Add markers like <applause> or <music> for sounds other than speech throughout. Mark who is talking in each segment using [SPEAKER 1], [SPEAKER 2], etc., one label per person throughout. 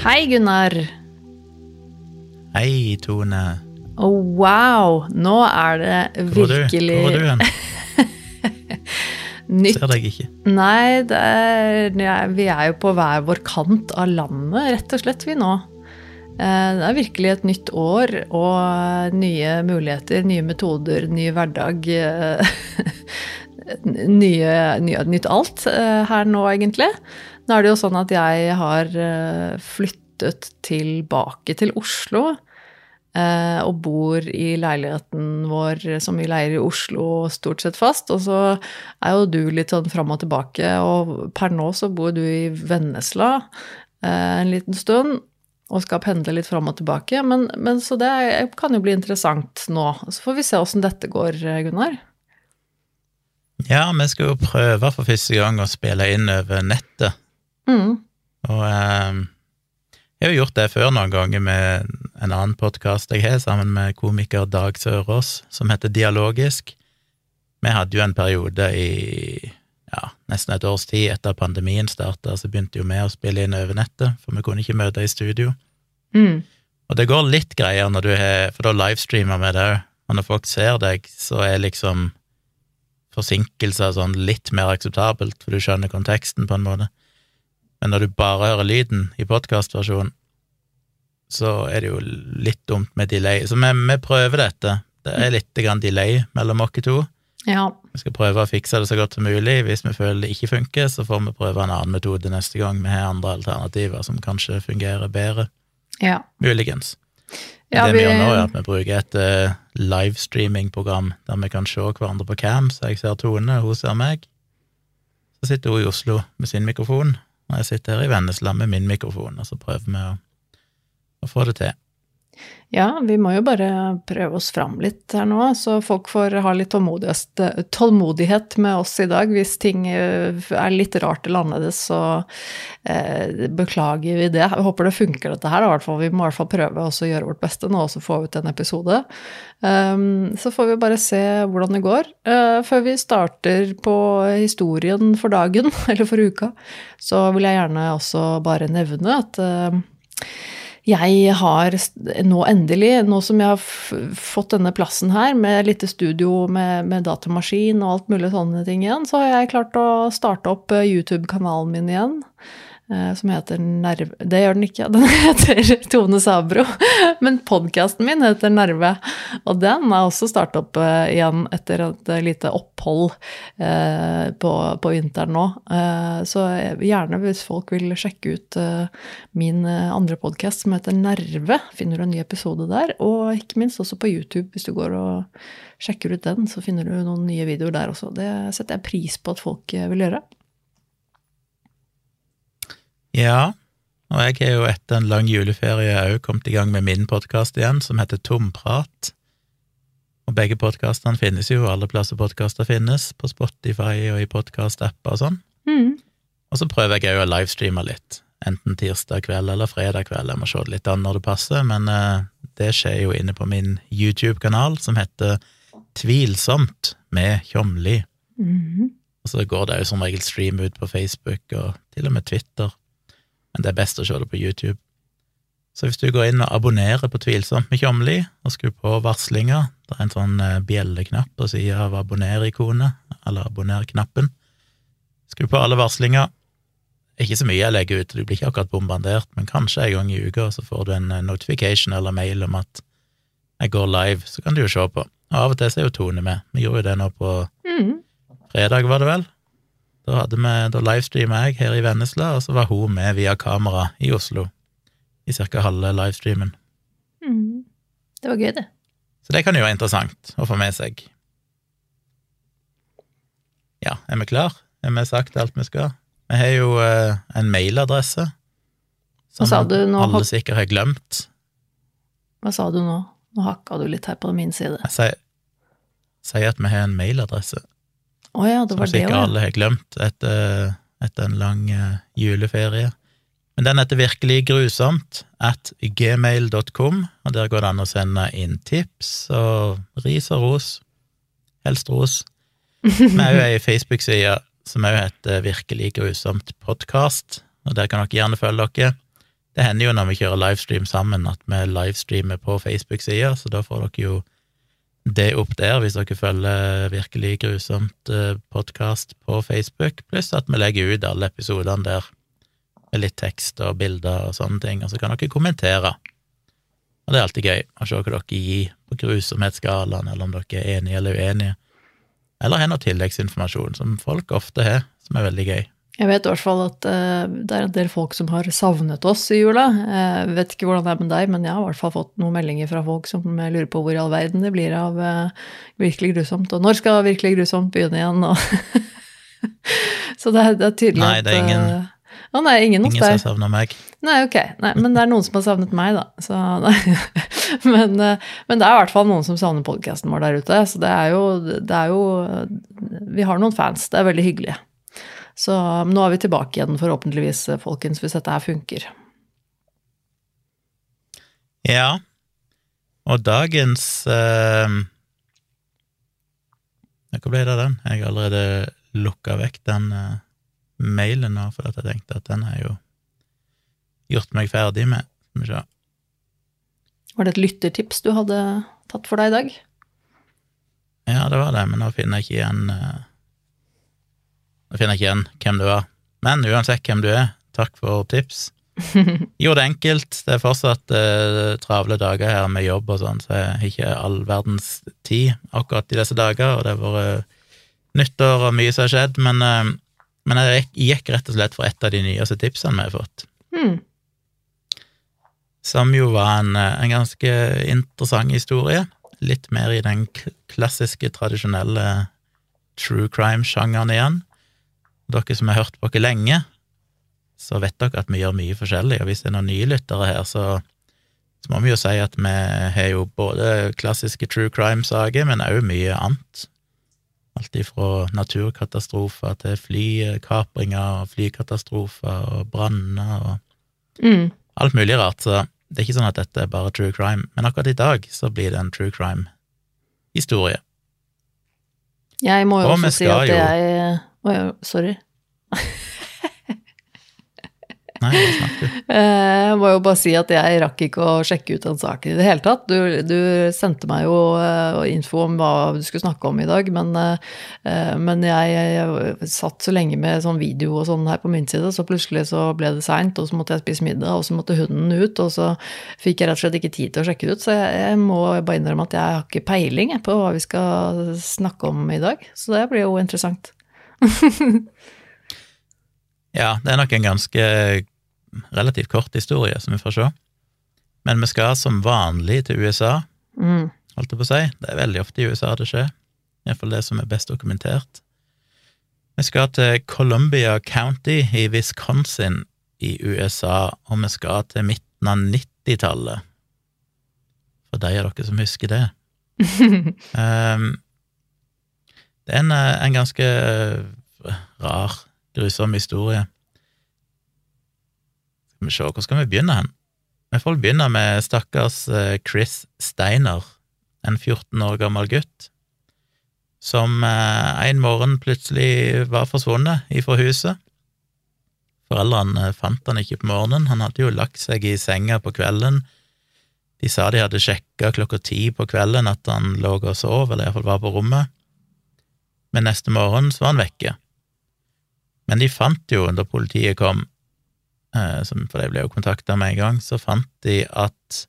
[SPEAKER 1] Hei, Gunnar.
[SPEAKER 2] Hei, Tone.
[SPEAKER 1] Oh, wow, nå er det
[SPEAKER 2] Hvor du?
[SPEAKER 1] virkelig
[SPEAKER 2] Hvor er du hen? <laughs>
[SPEAKER 1] nytt.
[SPEAKER 2] Ser deg ikke.
[SPEAKER 1] Nei, det er, vi er jo på hver vår kant av landet, rett og slett, vi nå. Eh, Det er virkelig et nytt år og nye muligheter, nye metoder, ny hverdag. eh, <laughs> Nye, nye, nytt alt eh, her nå, egentlig. Nå er det jo sånn at jeg har eh, flyttet tilbake til Oslo. eh, Og bor i leiligheten vår som vi leier i Oslo stort sett fast. Og så er jo du litt sånn fram og tilbake, og per nå så bor du i Vennesla eh, en liten stund. Og skal pendle litt fram og tilbake. Men, men så det kan jo bli interessant nå. Så får vi se åssen dette går, Gunnar.
[SPEAKER 2] Ja, vi skal jo prøve for første gang å spille inn over nettet.
[SPEAKER 1] Mm.
[SPEAKER 2] Og eh, jeg har jo gjort det før noen ganger med en annen podkast jeg har, sammen med komiker Dag Sørås, som heter Dialogisk. Vi hadde jo en periode i ja, nesten et års tid etter pandemien starta, så begynte jo vi å spille inn over nettet, for vi kunne ikke møte i studio.
[SPEAKER 1] Mm.
[SPEAKER 2] Og det går litt greier når du har For da livestreamer vi det òg, og når folk ser deg, så er liksom forsinkelser sånn litt mer akseptabelt, for du skjønner konteksten på en måte. Men når du bare hører lyden i podkastversjonen, så er det jo litt dumt med delay. Så vi, vi prøver dette. Det er litt grann delay mellom oss to.
[SPEAKER 1] Ja.
[SPEAKER 2] Vi skal prøve å fikse det så godt som mulig. Hvis vi føler det ikke funker, så får vi prøve en annen metode neste gang. Vi har andre alternativer som kanskje fungerer bedre.
[SPEAKER 1] ja.
[SPEAKER 2] Muligens.
[SPEAKER 1] Ja,
[SPEAKER 2] det vi gjør nå, er at vi bruker et uh, livestreaming-program der vi kan se hverandre på cam, så jeg ser Tone, hun ser meg. Så sitter hun i Oslo med sin mikrofon, og jeg sitter her i Vennesla med min mikrofon, og så prøver vi å, å få det til.
[SPEAKER 1] Ja, vi må jo bare prøve oss fram litt her nå, så folk får ha litt tålmodighet, med oss i dag. Hvis ting eh, er litt rart eller annerledes, så eh, beklager vi det. Jeg håper det funker, dette her. fall. Vi må i hvert fall prøve å gjøre vårt beste nå, og få ut en episode. Um, så får vi bare se hvordan det går. Uh, før vi starter på historien for dagen, <laughs> eller for uka, så vil jeg gjerne også bare nevne at uh, jeg har nå endelig, nå som jeg har fått denne plassen her med lite studio med, med datamaskin og alt mulig sånne ting igjen, så har jeg klart å starte opp YouTube-kanalen min igjen. Som heter Nerve Det gjør den ikke, <laughs> den heter Tone Sabro. Men podkasten min heter Nerve. Og den er også startet opp igjen etter et lite opphold på vinteren nå. Så gjerne hvis folk vil sjekke ut min andre podkast som heter Nerve, finner du en ny episode der. Og ikke minst også på YouTube, hvis du går og sjekker ut den, så finner du noen nye videoer der også. Det setter jeg pris på at folk vil gjøre.
[SPEAKER 2] Ja, og jeg har jo etter en lang juleferie òg kommet i gang med min podkast igjen, som heter Tomprat. Og begge podkastene finnes jo alle plasser podkaster finnes, på Spotify og i podkast-apper og sånn.
[SPEAKER 1] Mm.
[SPEAKER 2] Og så prøver jeg òg å livestreame litt, enten tirsdag kveld eller fredag kveld, jeg må se det litt an når det passer, men uh, det skjer jo inne på min YouTube-kanal, som heter Tvilsomt med Tjomli.
[SPEAKER 1] Mm.
[SPEAKER 2] Og så går det jo som regel stream ut på Facebook og til og med Twitter, men det er best å se det på YouTube. Så hvis du går inn og abonnerer på Tvilsomt med Tjomli, og skrur på varslinga, det er en sånn eh, bjelleknapp på sida av abonner-ikonet, eller abonner-knappen, skru på alle varslinger. Ikke så mye jeg legger ut, du blir ikke akkurat bombardert, men kanskje en gang i uka så får du en eh, notification eller mail om at jeg går live, så kan du jo se på. Og av og til så er jo Tone med. Vi gjorde jo det nå på
[SPEAKER 1] Mm.
[SPEAKER 2] fredag, var det vel? Da, vi, da livestreama jeg her i Vennesla, og så var hun med via kamera i Oslo i ca. halve livestreamen.
[SPEAKER 1] Mm. Det var gøy, det.
[SPEAKER 2] Så det kan jo være interessant å få med seg. Ja, er vi klar? Er vi sagt alt vi skal? Vi har jo eh, en mailadresse
[SPEAKER 1] som sa du nå?
[SPEAKER 2] alle sikkert har glemt.
[SPEAKER 1] Hva sa du nå? Nå hakka du litt her på min side.
[SPEAKER 2] Jeg sier, sier at vi har en mailadresse
[SPEAKER 1] Å ja, det
[SPEAKER 2] som
[SPEAKER 1] sikkert det
[SPEAKER 2] sikkert alle har glemt etter, etter en lang eh, juleferie. Men den heter virkelig grusomt at gmail.com, og der går det an å sende inn tips og ris og ros. Helst ros. <laughs> Vi har jo ei Facebook-side som òg heter Virkelig grusomt podkast, og der kan dere gjerne følge dere. Det hender jo når vi kjører livestream sammen, at vi livestreamer på Facebook-sida, så da får dere jo det opp der hvis dere følger Virkelig grusomt eh, podkast på Facebook, pluss at vi legger ut alle episodene der med litt tekst og bilder og sånne ting, og så kan dere kommentere. Og det er alltid gøy å se hva dere gir på grusomhetsskalaen, eller om dere er enige eller uenige, eller har noe tilleggsinformasjon, som folk ofte har, som er veldig gøy.
[SPEAKER 1] Jeg vet i hvert fall at uh, det er en del folk som har savnet oss i jula. Jeg vet ikke hvordan det er med deg, men jeg har i hvert fall fått noen meldinger fra folk som lurer på hvor i all verden det blir av uh, Virkelig grusomt, og når skal Virkelig grusomt begynne igjen? Og <laughs> Så det er, det er, tydelig
[SPEAKER 2] nei, det er ingen,
[SPEAKER 1] at uh, Å nei, ingen. Ingen
[SPEAKER 2] som savner meg.
[SPEAKER 1] Nei, ok. Nei, men det er noen som har savnet meg, da. Så, <laughs> men, men, det er i hvert fall noen som savner podkasten vår der ute. Så det er, jo, det er jo Vi har noen fans. Det er veldig hyggelig. Så nå er vi tilbake igjen, forhåpentligvis, folkens, hvis dette her funker.
[SPEAKER 2] Ja, og dagens eh, Hva ble det av den? Jeg har allerede lukka vekk den eh, mailen nå, for jeg tenkte at den har jo gjort meg ferdig med. Skal vi se.
[SPEAKER 1] Var det et lyttertips du hadde tatt for deg i dag?
[SPEAKER 2] Ja, det var det, men nå finner jeg ikke igjen eh, nå finner jeg ikke igjen hvem du er. Men uansett hvem du er, takk for tips. <laughs> Gjorde det enkelt. Det er fortsatt eh, travle dager her med jobb og sånn, så jeg har ikke all verdens tid akkurat i disse dager, og det har vært eh, nyttår og mye som har skjedd, men, eh, men jeg gikk rett og slett for et av de nyeste tipsene vi har fått.
[SPEAKER 1] Mm.
[SPEAKER 2] Som jo var en, eh, en ganske interessant historie. Litt mer i den klassiske, tradisjonelle true crime-sjangeren igjen. Dere som har hørt på oss lenge, så vet dere at vi gjør mye forskjellig, og hvis det er noen nye lyttere her, så, så må vi jo si at vi har jo både klassiske true crime-saker, men òg mye annet. Alt ifra naturkatastrofer til flykapringer og flykatastrofer og branner og
[SPEAKER 1] mm.
[SPEAKER 2] alt mulig rart, så det er ikke sånn at dette er bare true crime, men akkurat i dag så blir det en true crime-historie.
[SPEAKER 1] Jeg må jo
[SPEAKER 2] Og
[SPEAKER 1] også si
[SPEAKER 2] at
[SPEAKER 1] at
[SPEAKER 2] jo-
[SPEAKER 1] jeg ja, sorry.
[SPEAKER 2] Nei?
[SPEAKER 1] Eh, Jeg må jo bare si at jeg rakk ikke å sjekke ut den saken i det hele tatt. Du, du sendte meg jo eh, info om hva du skulle snakke om i dag, men, eh, men jeg, jeg satt så lenge med sånn video og sånn her på min side, så plutselig så ble det seint, og så måtte jeg spise middag, og så måtte hunden ut, og så fikk jeg rett og slett ikke tid til å sjekke det ut. Så jeg, jeg må bare innrømme at jeg har ikke peiling på hva vi skal snakke om i dag. Så det blir jo interessant. <laughs>
[SPEAKER 2] Ja, det er nok en ganske relativt kort historie, som vi får se. Men vi skal som vanlig til USA,
[SPEAKER 1] Mm.
[SPEAKER 2] holdt jeg på å si. Det er veldig ofte i USA det skjer. Iallfall det som er best dokumentert. Vi skal til Columbia County i Wisconsin i USA, og vi skal til midten av 90-tallet. For de av dere som husker det. <laughs> Um, det er en, eh, en ganske eh, rar, grusom historie. Skal vi se, hvor skal vi begynne hen? Vi får begynne med stakkars eh, Chris Steiner, en 14 år gammel gutt, som en morgen plutselig var forsvunnet ifra huset. Foreldrene fant han ikke på morgenen, han hadde jo lagt seg i senga på kvelden. De sa de hadde sjekka klokka ti på kvelden at han lå og sov, eller iallfall var på rommet, men neste morgen så var han vekke. Men de fant jo, da politiet kom, eh, for de ble jo kontakta med en gang, så fant de at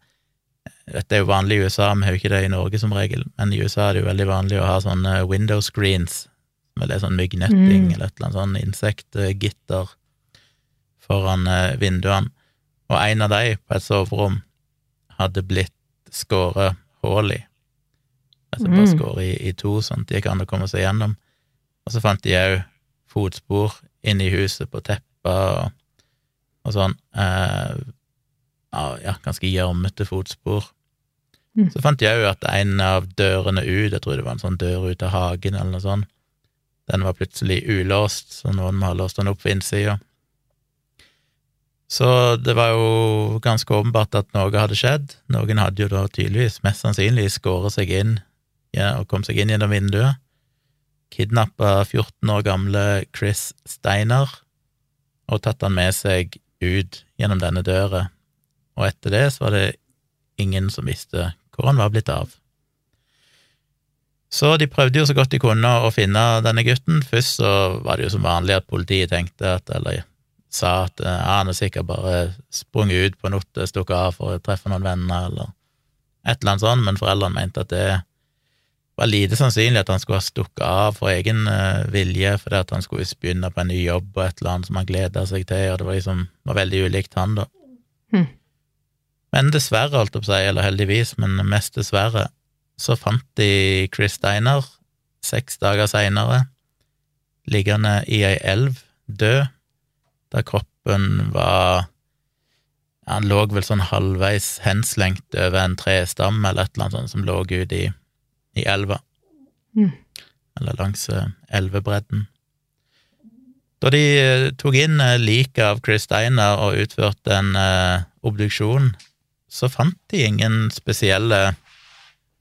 [SPEAKER 2] Dette er jo vanlig i USA, vi har jo ikke det i Norge som regel, men i USA er det jo veldig vanlig å ha sånne window screens, med det sånn myggnetting
[SPEAKER 1] Mm.
[SPEAKER 2] eller et eller annet sånn insektgitter foran eh, vinduene, og en av de på et soverom hadde blitt skåret hull i. Altså bare
[SPEAKER 1] Mm.
[SPEAKER 2] skåret i, i to, sånn at de gikk an å komme seg gjennom. Og så fant de òg fotspor inne i huset på tepper og, og sånn. Eh, ja, ja, ganske gjørmete fotspor.
[SPEAKER 1] Mm.
[SPEAKER 2] Så fant de òg at en av dørene ut, jeg tror det var en sånn dør ut av hagen eller noe sånt, den var plutselig ulåst, så noen må ha låst den opp på innsida. Så det var jo ganske åpenbart at noe hadde skjedd. Noen hadde jo da tydeligvis, mest sannsynlig, skåret seg inn ja, og kom seg inn gjennom vinduet. Kidnappa 14 år gamle Chris Steiner og tatt han med seg ut gjennom denne døra, og etter det så var det ingen som visste hvor han var blitt av. Så de prøvde jo så godt de kunne å finne denne gutten. Først så var det jo som vanlig at politiet tenkte at, eller sa at ja, han er sikkert bare sprunget ut på natta, stukket av for å treffe noen venner, eller et eller annet sånt, men foreldrene mente at det var lite sannsynlig at han skulle ha stukket av for egen uh, vilje, fordi at han skulle begynne på en ny jobb og et eller annet som han gleda seg til, og det var liksom var veldig ulikt han, da.
[SPEAKER 1] Mm.
[SPEAKER 2] Men dessverre, holdt jeg på å si, eller heldigvis, men mest dessverre, så fant de Chris Steiner seks dager seinere liggende i ei elv, død, der kroppen var Han lå vel sånn halvveis henslengt over en trestam eller et eller annet sånt som lå ute i, i elva,
[SPEAKER 1] Mm.
[SPEAKER 2] eller langs eh, elvebredden. Da de eh, tok inn eh, liket av Chris Steiner og utførte en obduksjon, så fant de ingen spesielle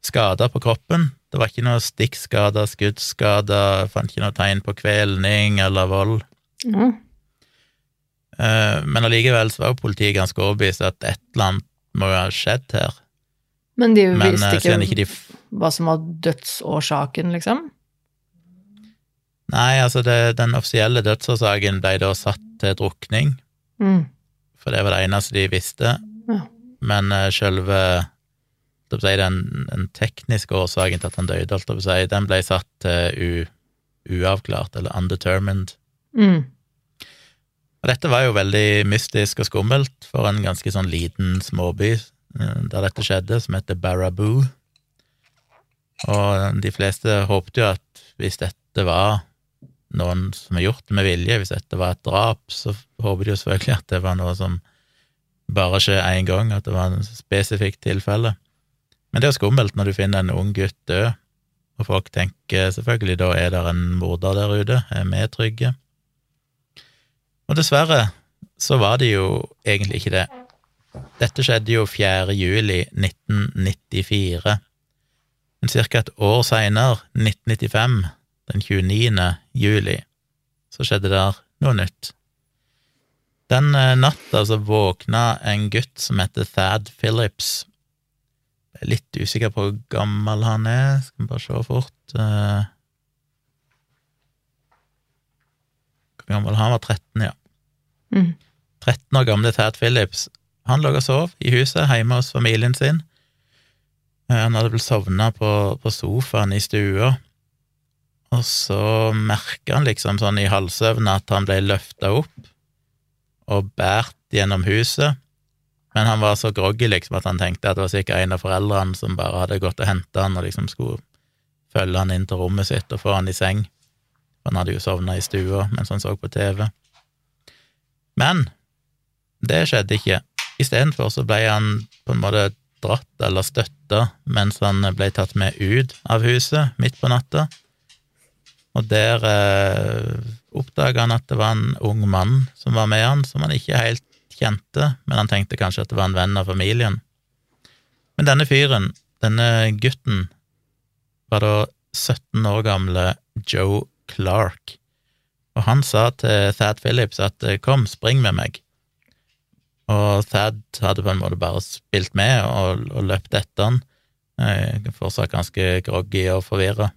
[SPEAKER 2] skader på kroppen. Det var ikke noe stikkskader, skuddskader, fant ikke noe tegn på kvelning eller vold. Eh, Men allikevel så var jo politiet ganske overbevist at et eller annet må ha skjedd her.
[SPEAKER 1] Men de visste
[SPEAKER 2] Men,
[SPEAKER 1] ikke,
[SPEAKER 2] ikke de
[SPEAKER 1] hva som var dødsårsaken, liksom?
[SPEAKER 2] Nei, altså det, den offisielle dødsårsaken ble da satt til drukning,
[SPEAKER 1] Mm.
[SPEAKER 2] for det var det eneste de visste.
[SPEAKER 1] Ja.
[SPEAKER 2] Men uh, å si, den, den tekniske årsaken til at han døde, si, den ble satt til uh, uavklart, eller undetermined.
[SPEAKER 1] Mm.
[SPEAKER 2] Og dette var jo veldig mystisk og skummelt for en ganske sånn liten småby eh, der dette skjedde, som heter Baraboo. Og de fleste håpte jo at hvis dette var noen som har gjort det med vilje, hvis dette var et drap, så håper de jo selvfølgelig at det var noe som bare skjer én gang, at det var en spesifikt tilfelle. Men det er skummelt når du finner en ung gutt død, og folk tenker selvfølgelig da er det en morder der ute, er vi trygge? Og dessverre så var det jo egentlig ikke det. Dette skjedde jo 4. juli 1994. Men ca. et år seinere, 1995, den 29. juli, så skjedde der noe nytt. Den eh, natta så våkna en gutt som heter Thad Phillips. Jeg er litt usikker på hvor gammel han er, skal vi bare se fort. eh. Hvor gammel han var? 13, ja.
[SPEAKER 1] Mm.
[SPEAKER 2] 13 år gamle Thad Phillips, han lå og sov i huset hjemme hos familien sin. Eh, Han hadde vel sovna på, på sofaen i stua, og så merka han liksom sånn i halvsøvne at han ble løfta opp og båret gjennom huset, men han var så groggy liksom at han tenkte at det var sikkert en av foreldrene som bare hadde gått og henta han og liksom skulle følge han inn til rommet sitt og få han i seng. Han hadde jo sovna i stua mens han så på TV. Men det skjedde ikke. Istedenfor så ble han på en måte dratt eller støtta mens han ble tatt med ut av huset midt på natta. Og der eh, oppdaga han at det var en ung mann som var med han, som han ikke helt kjente, men han tenkte kanskje at det var en venn av familien. Men denne fyren, denne gutten, var da 17 år gamle Joe Clark, og han sa til Thad Phillips at eh, kom, spring med meg. Og Thad hadde på en måte bare spilt med og, og løpt etter han, eh, fortsatt ganske groggy og forvirra.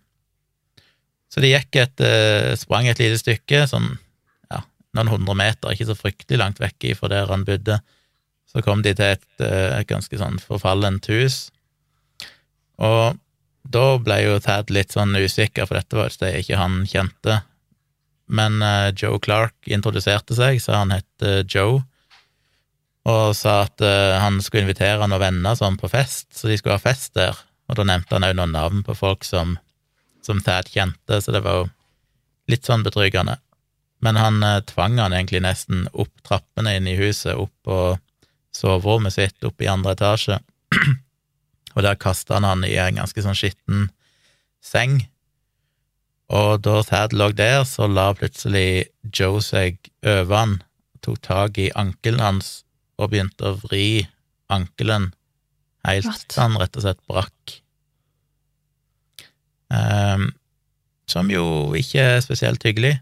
[SPEAKER 2] Så de gikk et, eh, sprang et lite stykke, sånn ja, noen hundre meter, ikke så fryktelig langt vekk fra der han bodde. Så kom de til et, eh, et ganske sånn forfallent hus, og da ble jo Thad litt sånn usikker, for dette var et sted ikke han kjente. Men eh, Joe Clark introduserte seg, sa han het eh, Joe, og sa at uh, han skulle invitere noen venner sånn på fest, så de skulle ha fest der. Og da nevnte han òg noen navn på folk som, som Thad kjente, så det var jo litt sånn betryggende. Men han uh, tvang han egentlig nesten opp trappene inn i huset, opp på soverommet sitt, opp i andre etasje. <clears throat> og der kasta han han i en ganske sånn skitten seng. Og da Thad lå der, så la plutselig Joe seg over han, tok tak i ankelen hans og begynte å vri ankelen helt
[SPEAKER 1] What?
[SPEAKER 2] til han rett og slett brakk. Um, som jo ikke er spesielt hyggelig.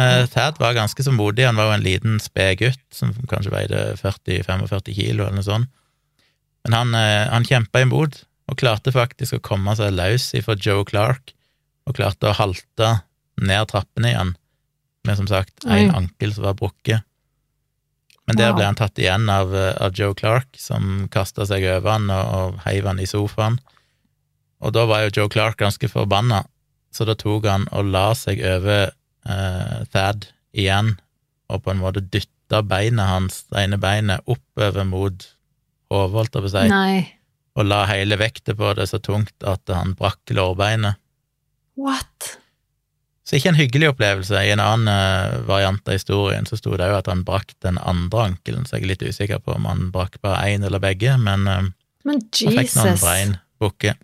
[SPEAKER 2] Uh, Tad var ganske så modig, han var jo en liten sped gutt som kanskje veide 40-45 kilo eller noe sånt. Men han, uh, han kjempa imot, og klarte faktisk å komme seg løs ifra Joe Clark, og klarte å halte ned trappene igjen, med som sagt én ankel som var brukket. Men der ble han tatt igjen av, eh, av Joe Clark, som kasta seg over han og, og heiv han i sofaen. Og da var jo Joe Clark ganske forbanna, så da tok han og la seg over eh, Thad igjen, og på en måte dytta beinet hans, det ene beinet, oppover mot hodet, holdt jeg på å si,
[SPEAKER 1] Nei.
[SPEAKER 2] og la hele vekta på det så tungt at han brakk lårbeinet.
[SPEAKER 1] What?
[SPEAKER 2] Så ikke en hyggelig opplevelse. I en annen eh, variant av historien så sto det jo at han brakk den andre ankelen, så jeg er litt usikker på om han brakk bare én eller begge, men eh,
[SPEAKER 1] Men
[SPEAKER 2] han fikk noen
[SPEAKER 1] Jesus.
[SPEAKER 2] brein bukke.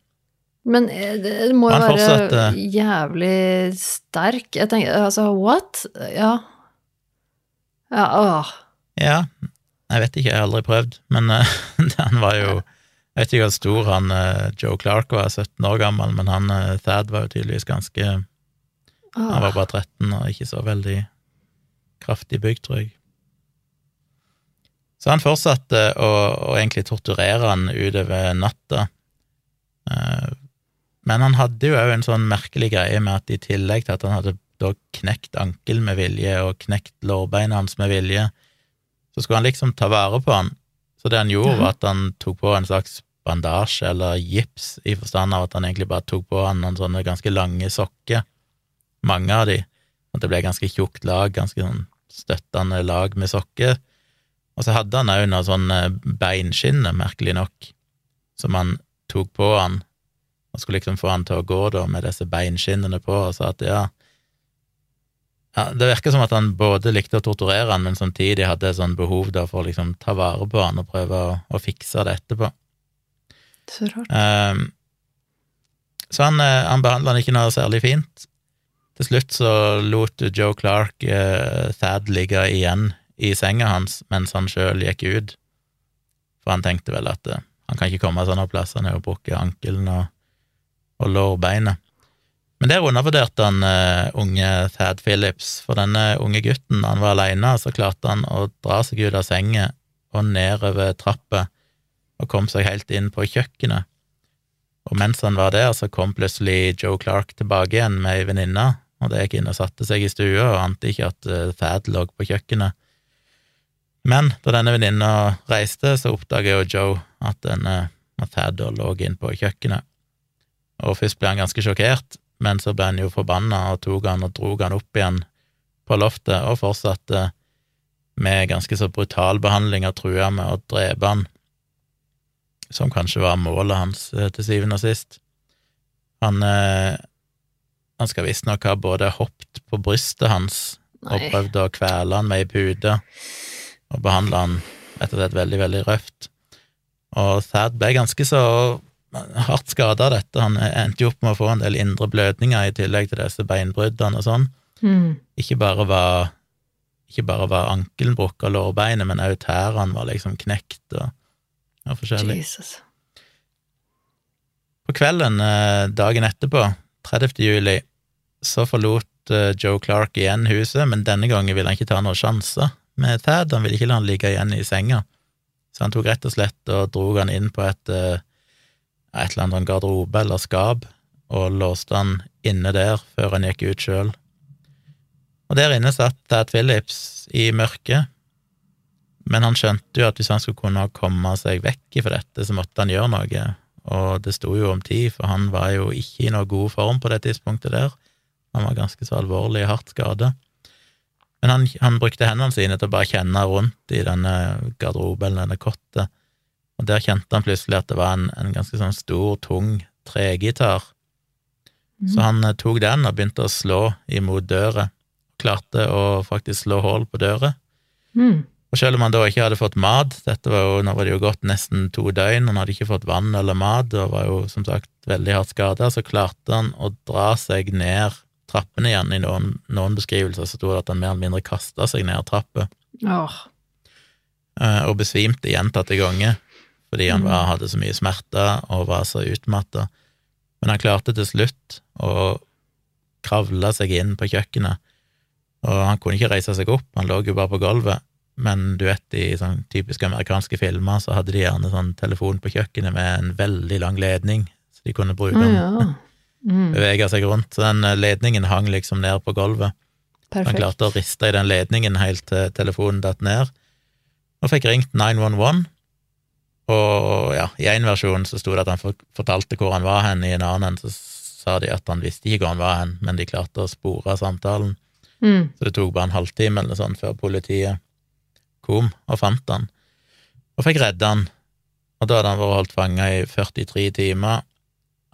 [SPEAKER 1] Men eh, det må jo være jævlig sterk. Jeg tenker, altså, what? Ja. Ja, åh.
[SPEAKER 2] Ja, jeg vet ikke, jeg har aldri prøvd, men <laughs> han var jo Jeg vet ikke hvor stor han Joe Clark var, 17 år gammel, men han Thad var jo tydeligvis ganske Han var bare 13 og ikke så veldig kraftig bygd, tror jeg. Så han fortsatte å, å egentlig torturere han utover natta. Eh, Men han hadde jo òg en sånn merkelig greie med at i tillegg til at han hadde da knekt ankelen med vilje og knekt lårbeinet hans med vilje, så skulle han liksom ta vare på han. Så det han gjorde, var at han tok på en slags bandasje eller gips, i forstand av at han egentlig bare tok på han noen sånne ganske lange sokker, mange av de, at det ble ganske tjukt lag, ganske sånn støttende lag med sokker. Og så hadde han òg noe sånn eh, beinskinne, merkelig nok, som han tok på han, og skulle liksom få han til å gå da med disse beinskinnene på, og sa at ja, ja Det virker som at han både likte å torturere han, men samtidig hadde et sånn behov da for å liksom ta vare på han og prøve å, å fikse det etterpå.
[SPEAKER 1] Så rart.
[SPEAKER 2] Um, så han, eh, han behandla han ikke noe særlig fint. Til slutt så lot Joe Clark eh, Thad ligge igjen i senga hans mens han sjøl gikk ut, for han tenkte vel at eh, han kan ikke komme sånne plasser, han har jo brukket ankelen og, og lårbeinet. Men der undervurderte han eh, unge Thad Phillips, for denne unge gutten, han var aleine, så klarte han å dra seg ut av senga og nedover trappa og kom seg helt inn på kjøkkenet. Og mens han var der, så kom plutselig Joe Clark tilbake igjen med ei venninne, og det gikk inn og satte seg i stua og ante ikke at eh, Thad lå på kjøkkenet. Men da denne venninna reiste, så oppdaga jo Joe at, denne, at Thad lå inn på kjøkkenet. Og først ble han ganske sjokkert, men så ble han jo forbanna og tok han og drog han opp igjen på loftet og fortsatte med ganske så brutal behandling og trua med å drepe han som kanskje var målet hans eh, til syvende og sist. Han, eh, han skal visstnok ha både hoppet på brystet hans og
[SPEAKER 1] Nei.
[SPEAKER 2] prøvd å kvele han med ei pute, og behandle han rett og slett veldig, veldig røft. Og Thad ble ganske så hardt skada av dette. Han endte jo opp med å få en del indre blødninger i tillegg til disse beinbruddene og sånn.
[SPEAKER 1] Mm.
[SPEAKER 2] Ikke bare var ikke bare var ankelen brukket og lårbeinet, men òg tærne var liksom knekt og, og forskjellig.
[SPEAKER 1] Jesus.
[SPEAKER 2] På kvelden eh, dagen etterpå, 30. juli, så forlot eh, Joe Clark igjen huset, men denne gangen ville han ikke ta noen sjanser med Thad, han ville ikke la han ligge igjen i senga. Så han tok rett og slett og dro han inn på et, eh, et eller annet sånn garderobe eller skap, og låste han inne der før han gikk ut sjøl. Og der inne satt Thad Phillips i mørket, men han skjønte jo at hvis han skulle kunne komme seg vekk fra dette, så måtte han gjøre noe, og det sto jo om tid, for han var jo ikke i noe god form på det tidspunktet der. Han var ganske så alvorlig hardt skada. Men han, han brukte hendene sine til å bare kjenne rundt i denne garderoben eller denne kottet, og der kjente han plutselig at det var en, en ganske sånn stor, tung tregitar. Så han eh, tok den og begynte å slå imot døra. Klarte å faktisk slå hull på døra.
[SPEAKER 1] Mm.
[SPEAKER 2] Og selv om han da ikke hadde fått mat, dette var jo, nå var det jo gått nesten to døgn, han hadde ikke fått vann eller mat, og var jo som sagt veldig hardt skada, så klarte han å dra seg ned trappene igjen. I noen, noen beskrivelser så sto det at han mer eller mindre kasta seg ned trappa,
[SPEAKER 1] oh.
[SPEAKER 2] eh, og besvimte gjentatte ganger, fordi han
[SPEAKER 1] Mm.
[SPEAKER 2] var, hadde så mye smerter og var så utmatta. Men han klarte til slutt å kravle seg inn på kjøkkenet, Og han kunne ikke reise seg opp, han lå jo bare på gulvet. Men du vet, i sånn typiske amerikanske filmer så hadde de gjerne sånn telefon på kjøkkenet med en veldig lang ledning, så de kunne bruke
[SPEAKER 1] den.
[SPEAKER 2] den,
[SPEAKER 1] ja. <laughs> Mm,
[SPEAKER 2] bevege seg rundt. Så den eh, ledningen hang liksom ned på gulvet. Han klarte å riste i den ledningen helt til telefonen datt ned, og fikk ringt 911. Og ja, i én versjon så sto det at han fortalte hvor han var hen, i en annen så sa de at han visste ikke hvor han var hen, men de klarte å spore samtalen.
[SPEAKER 1] Mm,
[SPEAKER 2] Så det tok bare en halvtime eller sånn før politiet kom og fant han, og fikk redda han. Og da hadde han vært holdt fanga i 43 timer,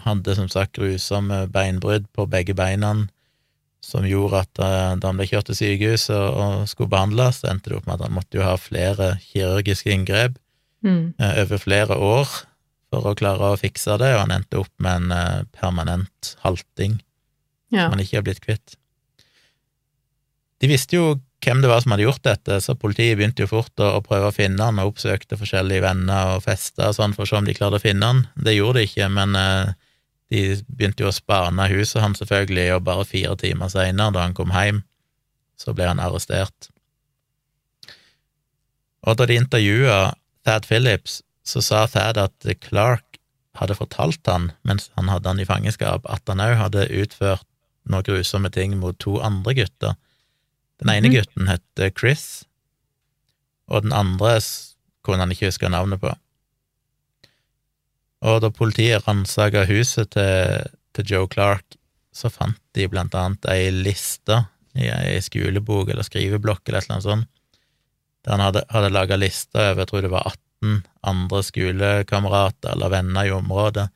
[SPEAKER 2] hadde som sagt grusomme beinbrudd på begge beina, som gjorde at eh, da han ble kjørt til sykehuset og, skulle behandles, så endte det opp med at han måtte jo ha flere kirurgiske inngrep
[SPEAKER 1] mm,
[SPEAKER 2] eh, over flere år for å klare å fikse det, og han endte opp med en eh, permanent halting
[SPEAKER 1] ja.
[SPEAKER 2] som han ikke har blitt kvitt. De visste jo hvem det var som hadde gjort dette, så politiet begynte jo fort å, prøve å finne han, og oppsøkte forskjellige venner og fester og sånn for å se om de klarte å finne han. Det gjorde de ikke, men de begynte jo å spane huset hans selvfølgelig, og bare fire timer seinere, da han kom hjem, så ble han arrestert. Og da de intervjua Thad Phillips, så sa Thad at Clark hadde fortalt han, mens han hadde han i fangenskap, at han òg hadde utført noen grusomme ting mot to andre gutter. Den ene
[SPEAKER 1] Mhm.
[SPEAKER 2] gutten het Chris, og den andre kunne han ikke huske navnet på. Og da politiet ransaka huset til, til Joe Clark, så fant de blant annet ei liste i ei skolebok eller skriveblokk eller et eller annet sånt, der han hadde, hadde laga liste over, jeg tror det var 18 andre skolekamerater eller venner i området,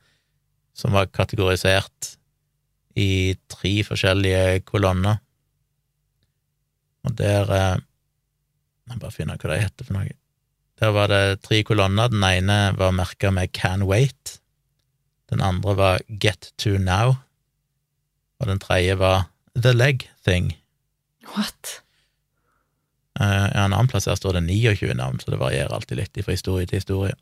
[SPEAKER 2] som var kategorisert i tre forskjellige kolonner. Og der eh, Jeg må bare finne hva det heter for noe. Der var det tre kolonner. Den ene var merka med Can Wait. Den andre var Get To Now. Og den tredje var The Leg Thing.
[SPEAKER 1] What?
[SPEAKER 2] Uh, en annen plass her står det 29 navn, så det varierer alltid litt fra historie til historie.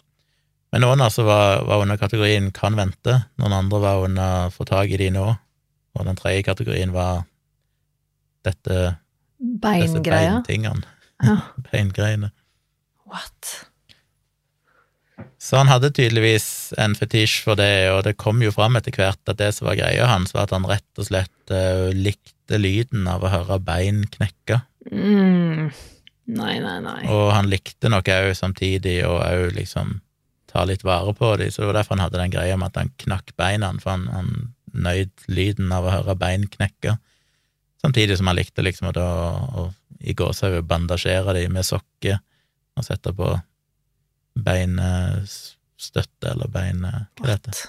[SPEAKER 2] Men noen altså var, var under kategorien kan vente, noen andre var under få tak i de nå, og den tredje kategorien var dette, disse beintingene,
[SPEAKER 1] Ja. <laughs>
[SPEAKER 2] beingreiene.
[SPEAKER 1] What?
[SPEAKER 2] Så han hadde tydeligvis en fetisj for det, og det kom jo fram etter hvert at det som var greia hans, var at han rett og slett uh, likte lyden av å høre bein knekke.
[SPEAKER 1] Mm. Nei, nei, nei.
[SPEAKER 2] Og han likte nok òg samtidig å òg liksom ta litt vare på dem, så det var derfor han hadde den greia med at han knakk beina, for han, han nøyd lyden av å høre bein knekke. Samtidig som han likte liksom å, å i gåsehud bandasjere dem med sokker og sette på beinstøtte eller bein... Hva heter
[SPEAKER 1] det?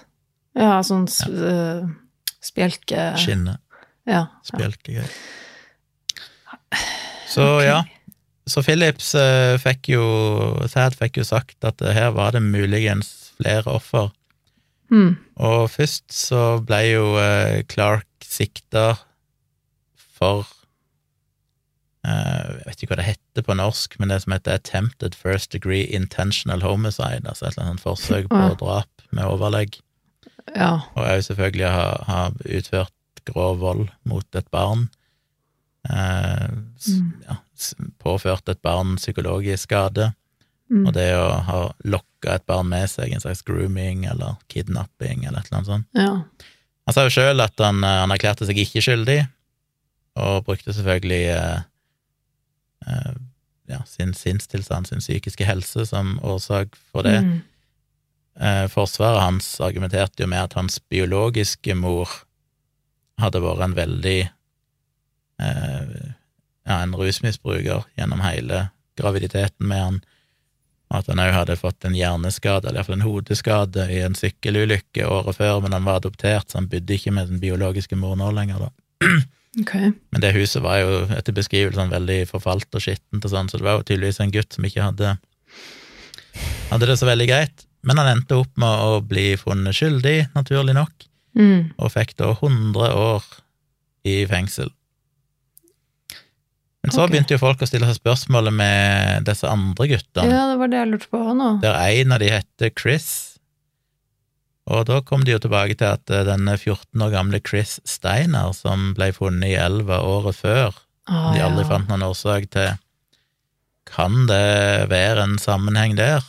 [SPEAKER 1] Ja, sånn s- øh, spjelke...
[SPEAKER 2] Skinne.
[SPEAKER 1] Ja. ja.
[SPEAKER 2] Spjelkegreier. Så ja. Så Phillips eh, fikk jo Thad fikk jo sagt at eh, her var det muligens flere offer.
[SPEAKER 1] Mm.
[SPEAKER 2] Og først så ble jo eh, Clark sikta for eh, Jeg vet ikke hva det heter på norsk, men det som heter Attempted First Degree Intentional Homicide, altså et eller annet forsøk på drap med overlegg.
[SPEAKER 1] ja.
[SPEAKER 2] Og òg selvfølgelig ha, ha utført grov vold mot et barn. Eh,
[SPEAKER 1] Mm.
[SPEAKER 2] ja, påført et barn psykologisk skade.
[SPEAKER 1] Mm.
[SPEAKER 2] Og det å ha lokka et barn med seg, en slags grooming eller kidnapping eller et eller annet sånt.
[SPEAKER 1] ja.
[SPEAKER 2] Han sa jo sjøl at han, eh, han erklærte seg ikke skyldig, og brukte selvfølgelig eh, eh, ja, sin sinnstilstand, sin psykiske helse, som årsak for det.
[SPEAKER 1] Mm.
[SPEAKER 2] Eh, Forsvaret hans argumenterte jo med at hans biologiske mor hadde vært en veldig eh, ja, en rusmisbruker gjennom hele graviditeten med han, og at han òg hadde fått en hjerneskade, eller iallfall en hodeskade, i en sykkelulykke året før, men han var adoptert, så han bodde ikke med den biologiske mor nå lenger, da. <clears throat>
[SPEAKER 1] Ok.
[SPEAKER 2] Men det huset var jo etter beskrivelsen veldig forfalt og skittent og sånn, så det var jo tydeligvis en gutt som ikke hadde hadde det så veldig greit. Men han endte opp med å bli funnet skyldig, naturlig nok,
[SPEAKER 1] Mm.
[SPEAKER 2] og fikk da 100 år i fengsel. Men så
[SPEAKER 1] okay.
[SPEAKER 2] begynte jo folk å stille seg spørsmålet med disse andre guttene,
[SPEAKER 1] Ja, det var det jeg lurte på nå.
[SPEAKER 2] der en av de heter Chris. Og da kom de jo tilbake til at eh, denne 14 år gamle Chris Steiner, som ble funnet i elva året før,
[SPEAKER 1] Ah,
[SPEAKER 2] De aldri
[SPEAKER 1] ja.
[SPEAKER 2] fant noen årsak til Kan det være en sammenheng der?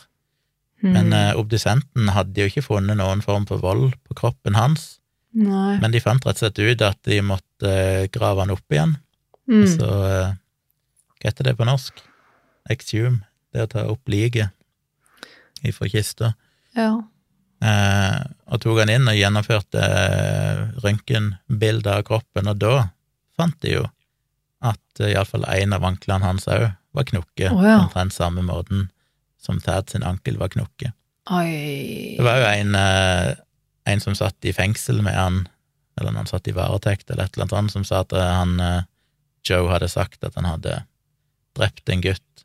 [SPEAKER 2] Men
[SPEAKER 1] Mm.
[SPEAKER 2] eh, obdusenten hadde jo ikke funnet noen form for vold på kroppen hans,
[SPEAKER 1] Nei.
[SPEAKER 2] men de fant rett og slett ut at de måtte eh, grave han opp igjen.
[SPEAKER 1] Mm.
[SPEAKER 2] Så eh, hva heter det på norsk? Exhume. Det å ta opp liket ifra kista.
[SPEAKER 1] Ja.
[SPEAKER 2] Eh, og tok han inn og gjennomførte eh, røntgenbilder av kroppen, og da fant de jo at eh, iallfall én av anklene hans òg var knokke,
[SPEAKER 1] oh, ja.
[SPEAKER 2] omtrent samme måten som Thad sin ankel var knokke.
[SPEAKER 1] Oi.
[SPEAKER 2] Det var jo en, eh, en som satt i fengsel med han, eller han satt i varetekt eller et eller annet som sa at han Joe hadde sagt at han hadde drept en gutt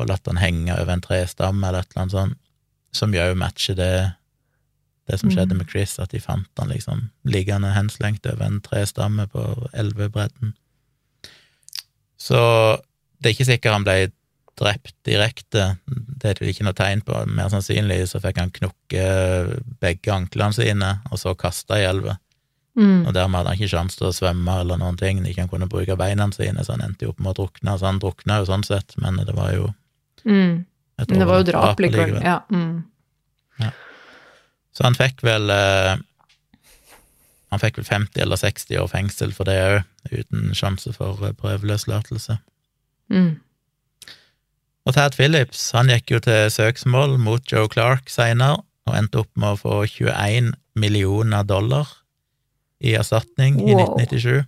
[SPEAKER 2] og latt han henge over en trestamme eller et eller annet sånt, som jo matcher det det som skjedde
[SPEAKER 1] Mm.
[SPEAKER 2] med Chris, at de fant han liksom liggende henslengt over en trestamme på elvebredden. Så det er ikke sikkert han ble drept direkte, det er det ikke noe tegn på. Mer sannsynlig så fikk han knukke begge anklene sine, og så kasta i elva.
[SPEAKER 1] Mm.
[SPEAKER 2] Og dermed hadde han ikke sjanse til å svømme eller noen ting, ikke han kunne bruke beina sine, så han endte jo opp med å drukne. Så han drukna jo sånn sett, men det var jo
[SPEAKER 1] Mm. Men det var jo drap likevel. Ja. Mm.
[SPEAKER 2] Så han fikk vel eh, Han fikk vel 50 eller 60 år fengsel for det òg, uten sjanse for eh, prøveløslatelse.
[SPEAKER 1] Mm.
[SPEAKER 2] Og Tad Phillips han gikk jo til søksmål mot Joe Clark seinere, og endte opp med å få 21 millioner dollar i erstatning i 1997.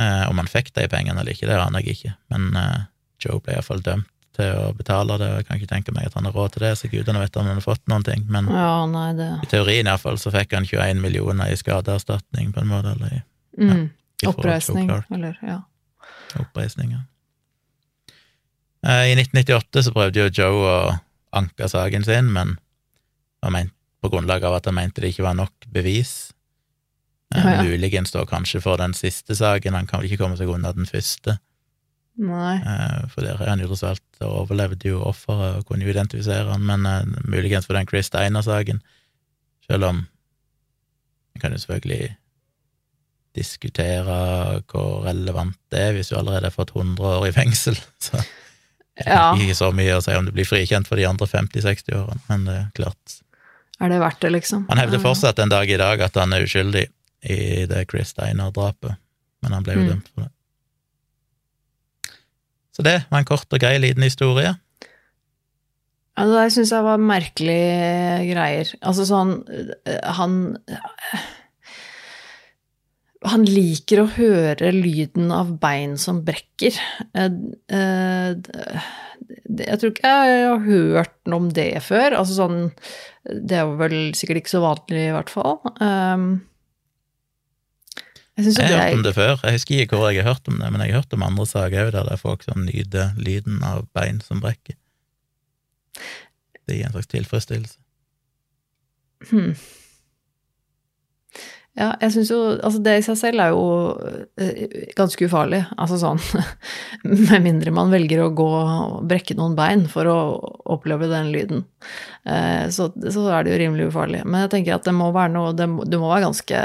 [SPEAKER 2] Eh, om han fikk de pengene eller ikke, det aner jeg ikke, men eh, Joe ble iallfall dømt til å betale det, og jeg kan ikke tenke meg at han har råd til det, så gudene vet om han har fått noen ting, men
[SPEAKER 1] Ja, nei, det
[SPEAKER 2] i teorien iallfall så fikk han 21 millioner i skadeerstatning, på en måte, eller i
[SPEAKER 1] mm.
[SPEAKER 2] i
[SPEAKER 1] Oppreisning, eller Ja.
[SPEAKER 2] oppreisning. ja. Eh, I 1998 så prøvde jo Joe å anke saken sin, men mente, på grunnlag av at han mente det ikke var nok bevis. Eh,
[SPEAKER 1] Ja, ja.
[SPEAKER 2] Muligens da kanskje for den siste saken, han kan vel ikke komme seg unna den første,
[SPEAKER 1] Nei.
[SPEAKER 2] eh, for der er han jo tross alt overlevde jo offeret og kunne jo identifisere han, men uh, muligens for den Chris Steiner-saken, selv om en kan jo selvfølgelig diskutere hvor relevant det er hvis du allerede har fått 100 år i fengsel. <laughs> Så det er
[SPEAKER 1] Ja.
[SPEAKER 2] ikke så mye å si om du blir frikjent for de andre 50-60 årene, men det er klart.
[SPEAKER 1] Er det verdt det, liksom?
[SPEAKER 2] Han hevder fortsatt en dag i dag at han er uskyldig i det Chris Steiner-drapet, men han ble jo
[SPEAKER 1] Mm.
[SPEAKER 2] dømt for det. Så det var en kort og grei liten historie.
[SPEAKER 1] Altså, det syns jeg var merkelige greier. Altså sånn eh, Han Han liker å høre lyden av bein som brekker. Eh, eh, Jeg tror ikke jeg har hørt noe om det før. Altså sånn Det er vel sikkert ikke så vanlig, i hvert fall. Jeg
[SPEAKER 2] Jeg har hørt om det før, jeg husker ikke hvor jeg har hørt om det, men jeg har hørt om andre saker òg der det er folk som nyter lyden av bein som brekker. Det gir en slags tilfredsstillelse.
[SPEAKER 1] Hmm. Ja, jeg syns jo Altså, det i seg selv er jo eh, ganske ufarlig. Altså sånn <laughs> Med mindre man velger å gå og brekke noen bein for å oppleve den lyden. Eh, Så, så er det jo rimelig ufarlig. Men jeg tenker at det må være noe Det må, det må være ganske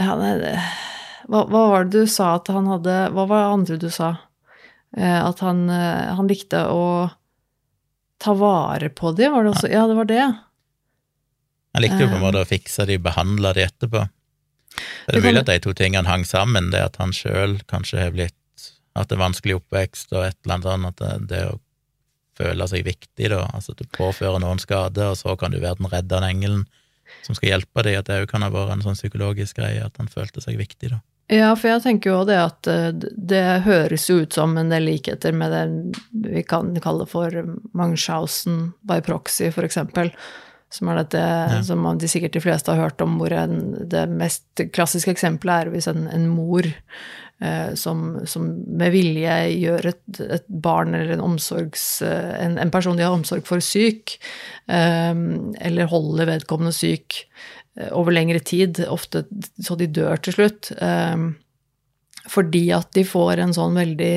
[SPEAKER 1] Ja, det hva, hva var det du sa at han hadde Hva var det andre du sa? Eh, At han, eh, han likte å ta vare på de, var det også? Ja, det var det.
[SPEAKER 2] Han likte jo på en
[SPEAKER 1] Eh.
[SPEAKER 2] måte å fikse de, behandle de etterpå. Det er
[SPEAKER 1] Det
[SPEAKER 2] mulig at de to tingene hang sammen, det at han sjøl kanskje har blitt Hatt en vanskelig oppvekst og et eller annet sånt, at det, det å føle seg viktig, da, altså at du påfører noen skade, og så kan du være den reddende engelen som skal hjelpe dem, at det òg kan ha vært en sånn psykologisk greie, at han følte seg viktig, da.
[SPEAKER 1] Ja, for jeg tenker jo det at eh, det høres jo ut som en del likheter med det vi kan kalle for Munchhausen by proxy, for eksempel. Som er dette som de sikkert de fleste har hørt om, hvor en, det mest klassiske eksempelet er hvis en, en mor som, som med vilje gjør et, et barn eller en eh, en, en person de har omsorg for, syk, eh, eller holder vedkommende syk eh, over lengre tid, ofte så de dør til slutt. eh, fordi at de får en sånn veldig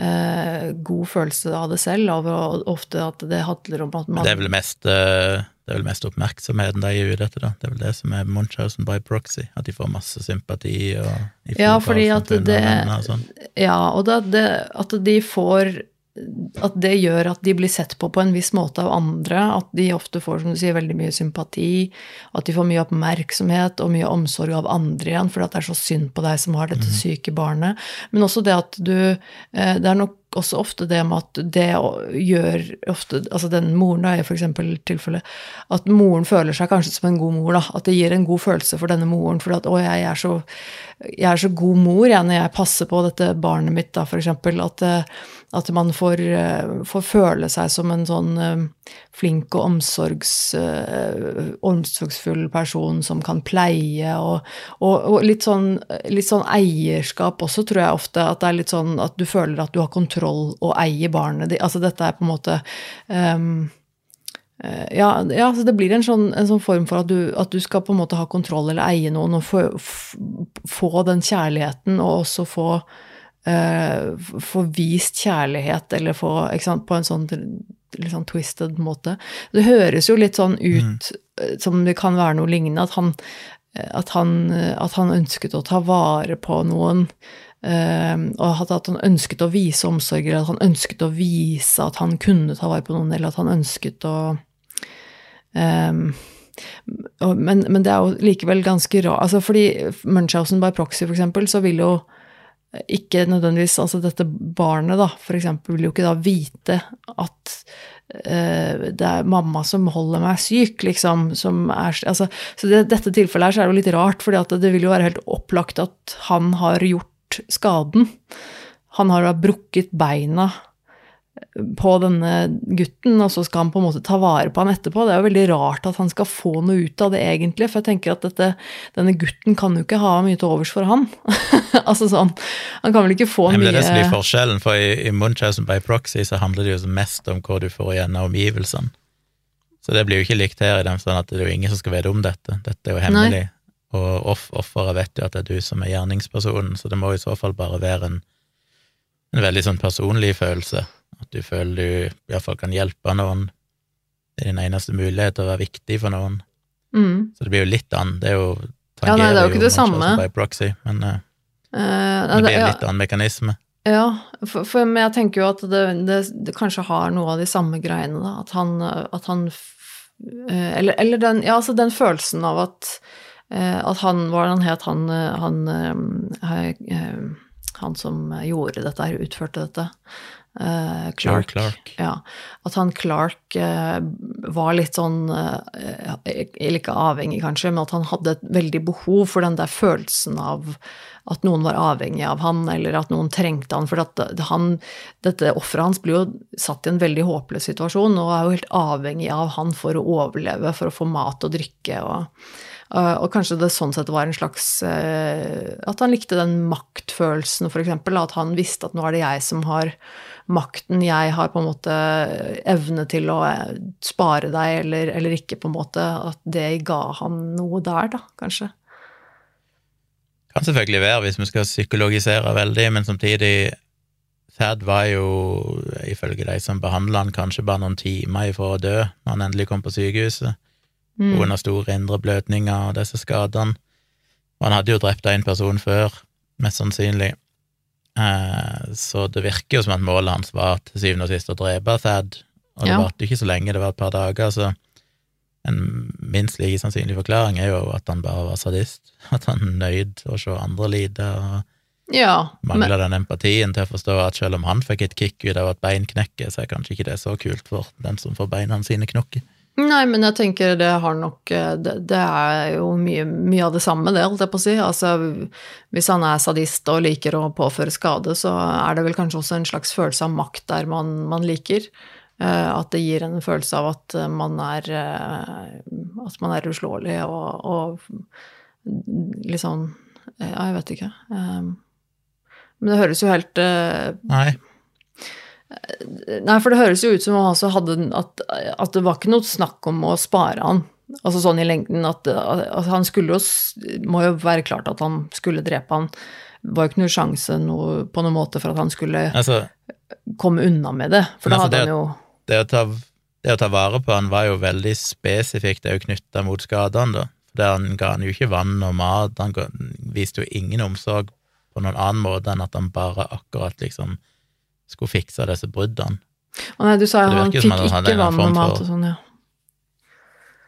[SPEAKER 1] eh, god følelse av det selv, og ofte at det handler om at man
[SPEAKER 2] Det er vel mest, eh, det er vel mest oppmerksomheten de er ute etter, da. Det er vel det som er Munchhausen by proxy, at de får masse sympati og
[SPEAKER 1] Ja, fordi at det
[SPEAKER 2] og sånn.
[SPEAKER 1] Ja, og det, det, at de får At det gjør at de blir sett på på en viss måte av andre. At de ofte får, som du sier, veldig mye sympati. At de får mye oppmerksomhet og mye omsorg av andre igjen, fordi det er så synd på deg som har dette syke barnet. Men også det at du eh, Det er nok også ofte det med at det gjør ofte Altså den moren da, i f.eks. tilfellet At moren føler seg kanskje som en god mor, da. At det gir en god følelse for denne moren. For at 'å, jeg er så, jeg er så god mor jeg, når jeg passer på dette barnet mitt', da, f.eks. At, eh, at man får, eh, får føle seg som en sånn eh, flink og omsorgs, omsorgsfull person som kan pleie, og, og, og litt, sånn, litt sånn eierskap også, tror jeg ofte. At det er litt sånn at du føler at du har kontroll og eie barnet ditt. Altså dette er på en måte eh, ja, ja, så det blir en sånn, en sånn form for at du, at du skal på en måte ha kontroll eller eie noen og få, få den kjærligheten, og også få eh, få vist kjærlighet, eller få sant, På en sånn litt sånn twisted måte. Det høres jo litt sånn ut mm. som det kan være noe lignende, at han, eh, at han, eh, at han ønsket å ta vare på noen. Eh, og at, han ønsket å vise omsorg, eller at han ønsket å vise at han kunne ta vare på noen, eller at han ønsket å Ehm, og, men, men det er jo likevel ganske rart altså Fordi Munchhausen by proxy, for eksempel, så vil jo ikke nødvendigvis Altså dette barnet, da, for eksempel, vil jo ikke da vite at uh, det er mamma som holder meg syk, liksom. Som er, altså, så i dette tilfellet her så er det jo litt rart, for det vil jo være helt opplagt at han har gjort skaden. Han har da brukket beina på denne gutten, og så skal han på en måte ta vare på han etterpå. Det er jo veldig rart at han skal få noe ut av det, egentlig. For jeg tenker at dette, denne gutten kan jo ikke ha mye til overs for han. <laughs> altså sånn, Han kan vel ikke få
[SPEAKER 2] Nei,
[SPEAKER 1] mye
[SPEAKER 2] det er det som blir forskjellen, for i, i Munchausen by proxy så handler det jo mest om hva du får igjen av omgivelsene. Så det blir jo ikke likt her, i den forstand at det er jo ingen som skal vite om dette. Dette er jo hemmelig, og off offeret vet jo at det er du som er gjerningspersonen, så det må i så fall bare være en, en veldig sånn personlig følelse. At du føler du iallfall kan hjelpe noen. Det er din eneste mulighet til å være viktig for noen.
[SPEAKER 1] mm.
[SPEAKER 2] Så det blir jo litt annet. Det er jo
[SPEAKER 1] Ja, nei, det er jo ikke det samme.
[SPEAKER 2] by proxy, men uh,
[SPEAKER 1] Eh,
[SPEAKER 2] det blir en litt annen mekanisme.
[SPEAKER 1] Ja, for, for, men jeg tenker jo at det, det, det kanskje har noe av de samme greiene, da. At han, at han eh, eller, eller den, ja, altså den følelsen av at, at han var han het, han, eh, han, eh, eh, han som gjorde dette her, utførte dette?
[SPEAKER 2] Uh,
[SPEAKER 1] Clark.
[SPEAKER 2] Clark.
[SPEAKER 1] Ja. At han Clark uh, var litt sånn uh, Eller ikke avhengig, kanskje, men at han hadde et veldig behov for den der følelsen av at noen var avhengig av han, eller at noen trengte han. For at han, dette offeret hans blir jo satt i en veldig håpløs situasjon, og er jo helt avhengig av han for å overleve, for å få mat og drikke. og og kanskje det sånn sett var en slags uh, At han likte den maktfølelsen, eksempel. At han visste at nå er det jeg som har makten, jeg har på en måte evne til å uh, spare deg, eller, eller ikke, på en måte. At det ga han noe der, da, kanskje.
[SPEAKER 2] Kan selvfølgelig være, hvis vi skal psykologisere veldig, men samtidig Thad var jo, ifølge de som behandla han, kanskje bare noen timer ifra å dø når han endelig kom på sykehuset,
[SPEAKER 1] Mm.
[SPEAKER 2] Under store indre blødninger og disse skadene. Og han hadde jo drept én person før, mest sannsynlig. Eh, så det virker jo som at målet hans var til syvende og sist å drepe Thad, og det
[SPEAKER 1] Ja.
[SPEAKER 2] varte ikke så lenge, det var et par dager, så en minst like sannsynlig forklaring er jo at han bare var sadist. <laughs> At han nøyd å se andre lide og
[SPEAKER 1] Ja, men,
[SPEAKER 2] den empatien til å forstå at selv om han fikk et kick ut av at bein knekker, så er kanskje ikke det så kult for den som får beina sine knukket.
[SPEAKER 1] Nei, men jeg tenker det har nok eh, Det, det er jo mye, mye av det samme, det, holdt jeg på å si. Altså, hvis han er sadist og liker å påføre skade, så er det vel kanskje også en slags følelse av makt der man, man liker. Eh, At det gir en følelse av at eh, man er At man er uslåelig og, og litt sånn Ja, jeg vet ikke. Men det høres jo helt
[SPEAKER 2] Nei,
[SPEAKER 1] Nei, for det høres jo ut som han også hadde at, at det var ikke noe snakk om å spare han. Altså sånn i lengden at, at han skulle jo Må jo være klart at han skulle drepe han. Det var jo ikke noe sjanse noe, på noen måte for at han skulle
[SPEAKER 2] altså
[SPEAKER 1] komme unna med det. For da
[SPEAKER 2] altså,
[SPEAKER 1] hadde
[SPEAKER 2] det-
[SPEAKER 1] han jo
[SPEAKER 2] det å ta, det å ta vare på han var jo veldig spesifikt det er jo knytta mot skadene, da. For han ga han jo ikke vann og mat, han viste jo ingen omsorg på noen annen måte enn at han bare akkurat liksom skulle fikse disse bruddene.
[SPEAKER 1] Å nei, du sa jo han fikk
[SPEAKER 2] han
[SPEAKER 1] ikke vann og mat og sånn, ja.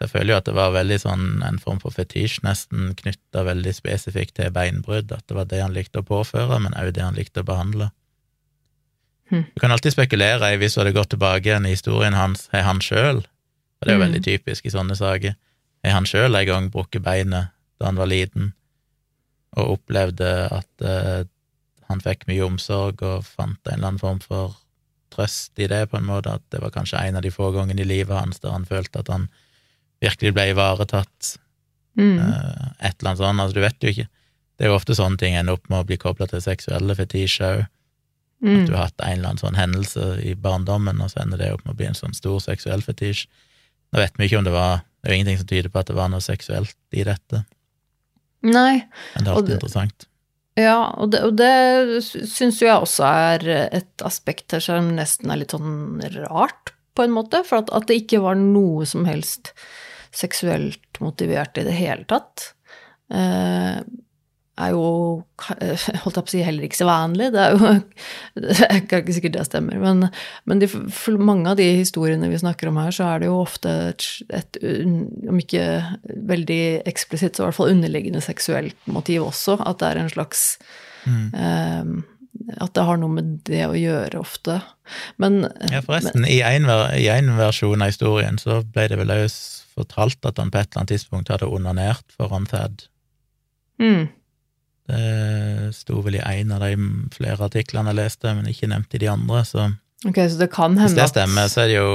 [SPEAKER 2] Jeg føler jo at det var veldig sånn en form for fetisj, nesten knytta veldig spesifikt til beinbrudd, at det var det han likte å påføre, men òg det han likte å behandle.
[SPEAKER 1] Hm.
[SPEAKER 2] Du kan alltid spekulere i, hvis du hadde gått tilbake igjen i historien hans, har han sjøl, og det er jo
[SPEAKER 1] Mm.
[SPEAKER 2] veldig typisk i sånne saker, har han sjøl en gang brukket beinet da han var liten, og opplevde at eh, han fikk mye omsorg og fant en eller annen form for trøst i det, på en måte, at det var kanskje en av de få gangene i livet hans der han følte at han virkelig ble ivaretatt,
[SPEAKER 1] Mm.
[SPEAKER 2] eh, et eller annet sånt, altså du vet jo ikke. Det er jo ofte sånne ting ender opp med å bli kobla til seksuelle fetisjer òg. At
[SPEAKER 1] Mm.
[SPEAKER 2] du har hatt en eller annen sånn hendelse i barndommen, og så ender det opp med å bli en sånn stor seksuell fetisj. Nå vet vi ikke om det var Det er jo ingenting som tyder på at det var noe seksuelt i dette,
[SPEAKER 1] Nei,
[SPEAKER 2] men det er alltid interessant.
[SPEAKER 1] Ja, og det, og det syns jo jeg også er et aspekt her som nesten er litt sånn rart, på en måte. For at, at det ikke var noe som helst seksuelt motivert i det hele tatt, eh, er jo <laughs> holdt jeg på å si heller ikke så vanlig. Det er jo <laughs> Det er ikke sikkert det stemmer, men, men de, for mange av de historiene vi snakker om her, så er det jo ofte et, et om ikke veldig eksplisitt, så i hvert fall underliggende seksuelt motiv også. At det er en slags
[SPEAKER 2] Mm.
[SPEAKER 1] eh, At det har noe med det å gjøre ofte. Men
[SPEAKER 2] Ja, forresten, i en, i én versjon av historien så ble det vel også fortalt at han på et eller annet tidspunkt hadde onanert foran Thad.
[SPEAKER 1] mm,
[SPEAKER 2] Det sto vel i en av de flere artiklene jeg leste, men ikke nevnt i de andre, så
[SPEAKER 1] Ok, så det kan
[SPEAKER 2] hvis det stemmer, så er det jo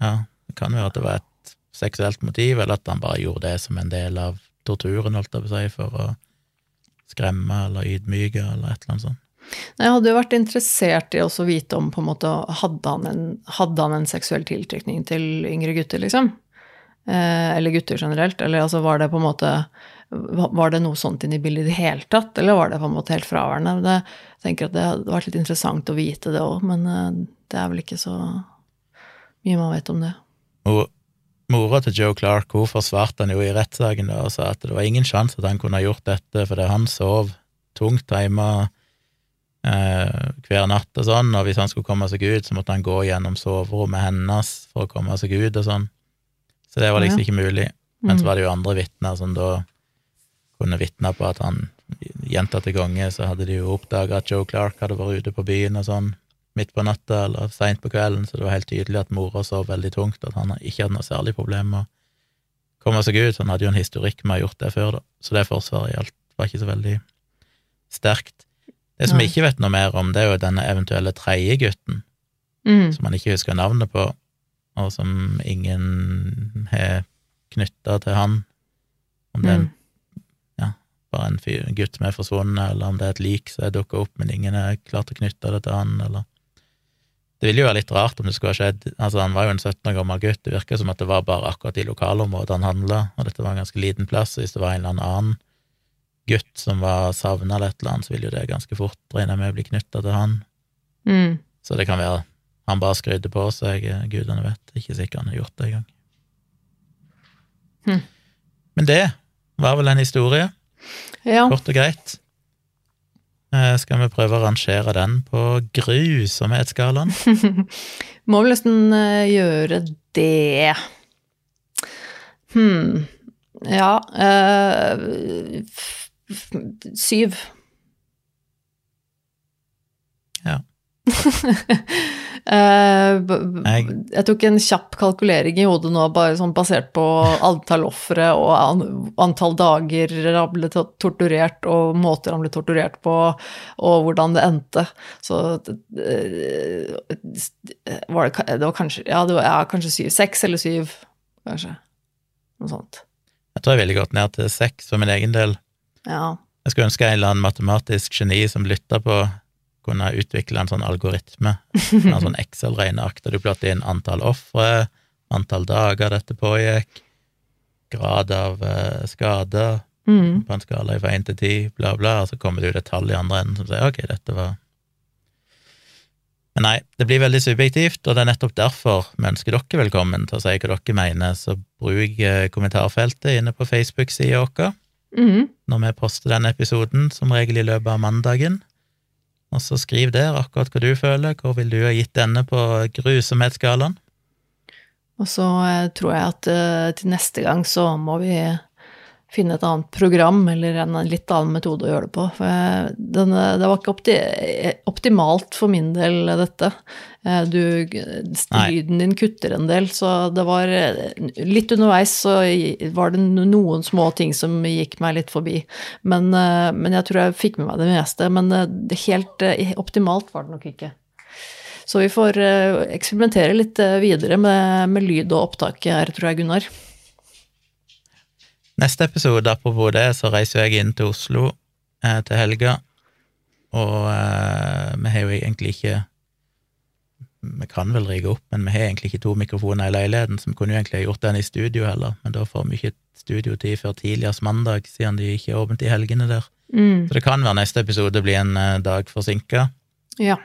[SPEAKER 2] Ja, det kan være at det var et seksuelt motiv, eller at han bare gjorde det som en del av torturen, holdt jeg på å si, for å skremme eller ydmyke eller et eller annet sånt.
[SPEAKER 1] Nei, Jeg hadde jo vært interessert i å vite om på en måte hadde han en, hadde han en seksuell tiltrekning til yngre gutter, liksom? Eh, eller gutter generelt? Eller altså var det på en måte Var det noe sånt inn i bildet i det hele tatt, eller var det på en måte helt fraværende? Det, jeg tenker at det hadde vært litt interessant å vite det òg, men eh, det er vel ikke så mye man vet om det.
[SPEAKER 2] Og mora til Joe Clark hun forsvarte han jo i rettssaken og sa at det var ingen sjanse at han kunne ha gjort dette, fordi han sov tungt hjemme eh, hver natt og sånn, og hvis han skulle komme seg ut, så måtte han gå gjennom soverommet hennes for å komme seg ut og sånn. Så det var liksom ikke mulig. Men så
[SPEAKER 1] Mm.
[SPEAKER 2] var det jo andre vitner som da kunne vitne på at han gjentatte ganger så hadde de jo oppdaga at Joe Clark hadde vært ute på byen og sånn midt på natta eller seint på kvelden, så det var helt tydelig at mora sov veldig tungt, at han ikke hadde noe særlig problem med å komme seg ut. Han hadde jo en historikk med å ha gjort det før, da, så det forsvaret i alt var ikke så veldig sterkt. Det som vi ikke vet noe mer om, det er jo denne eventuelle tredje gutten,
[SPEAKER 1] Mm.
[SPEAKER 2] som man ikke husker navnet på, og som ingen har knytta til han. Om det er en
[SPEAKER 1] Mm.
[SPEAKER 2] Bare en fyr, gutt som er forsvunnet, eller om det er et lik som er dukka opp, men ingen er klart å knytte det til han, eller Det ville jo være litt rart om det skulle ha skjedd Altså, han var jo en 17 år gammel gutt, det virka som at det var bare akkurat i lokalområdet han handla, og dette var en ganske liten plass, og hvis det var en eller annen gutt som var savna eller et eller annet, så ville jo det ganske fort regne med å bli knytta til han.
[SPEAKER 1] Mm.
[SPEAKER 2] Så det kan være han bare skrudde på seg, eh, gudene vet. Ikke sikkert han har gjort det engang.
[SPEAKER 1] Hm.
[SPEAKER 2] Men det var vel en historie.
[SPEAKER 1] Ja.
[SPEAKER 2] Kort og greit. Eh, skal vi prøve å rangere den på grusomhetsskalaen? <laughs>
[SPEAKER 1] Må vel nesten eh, gjøre det. Hm. Ja eh, Syv.
[SPEAKER 2] Ja.
[SPEAKER 1] Eh, b- b- <laughs>
[SPEAKER 2] Jeg-
[SPEAKER 1] jeg tok en kjapp kalkulering i hodet nå, bare sånn basert på antall ofre og antall dager han ble torturert, og måter han ble torturert på, og hvordan det endte. Så eh, var det, det var kanskje Ja, det var ja, kanskje syv. Seks eller syv, kanskje. Noe sånt.
[SPEAKER 2] Jeg tror jeg ville gått ned til seks for min egen del.
[SPEAKER 1] Ja.
[SPEAKER 2] Jeg skulle ønske en eller annen matematisk geni som lytta på, kunne utvikle en sånn algoritme, <laughs> en sånn Excel-regneark der du plotter inn antall ofre, antall dager dette pågikk, grad av eh, skader
[SPEAKER 1] Mm.
[SPEAKER 2] på en skala fra én til ti, bla, bla, og så kommer det ut et tall i andre enden som sier ok, dette var Men nei, det blir veldig subjektivt, og det er nettopp derfor vi ønsker dere velkommen til å si hva dere mener, så bruk eh, kommentarfeltet inne på Facebook-sida vår
[SPEAKER 1] Mm.
[SPEAKER 2] når vi poster denne episoden, som regel i løpet av mandagen. Og så skriv der akkurat hva du føler, hvor vil du ha gitt denne på grusomhetsskalaen?
[SPEAKER 1] Og så eh, tror jeg at eh, til neste gang så må vi finne et annet program eller en litt annen metode å gjøre det på. For den, det var ikke opti optimalt for min del, dette. Eh, Du, lyden din kutter en del, så det var litt underveis så var det noen små ting som gikk meg litt forbi. Men, eh, men jeg tror jeg fikk med meg det meste. Men eh, det helt optimalt var det nok ikke. Så vi får eksperimentere litt videre med, med lyd og opptak her, tror jeg, Gunnar.
[SPEAKER 2] Neste episode, apropos det, så reiser jeg inn til Oslo eh, til helga, og eh, vi har jo egentlig ikke Vi kan vel rigge opp, men vi har egentlig ikke to mikrofoner i leiligheten, så vi kunne jo egentlig ha gjort den i studio heller, men da får vi ikke studiotid før tidligst mandag, siden de ikke er åpent i helgene der.
[SPEAKER 1] Mm.
[SPEAKER 2] Så det kan være neste episode blir en eh, dag forsinka,
[SPEAKER 1] Ja.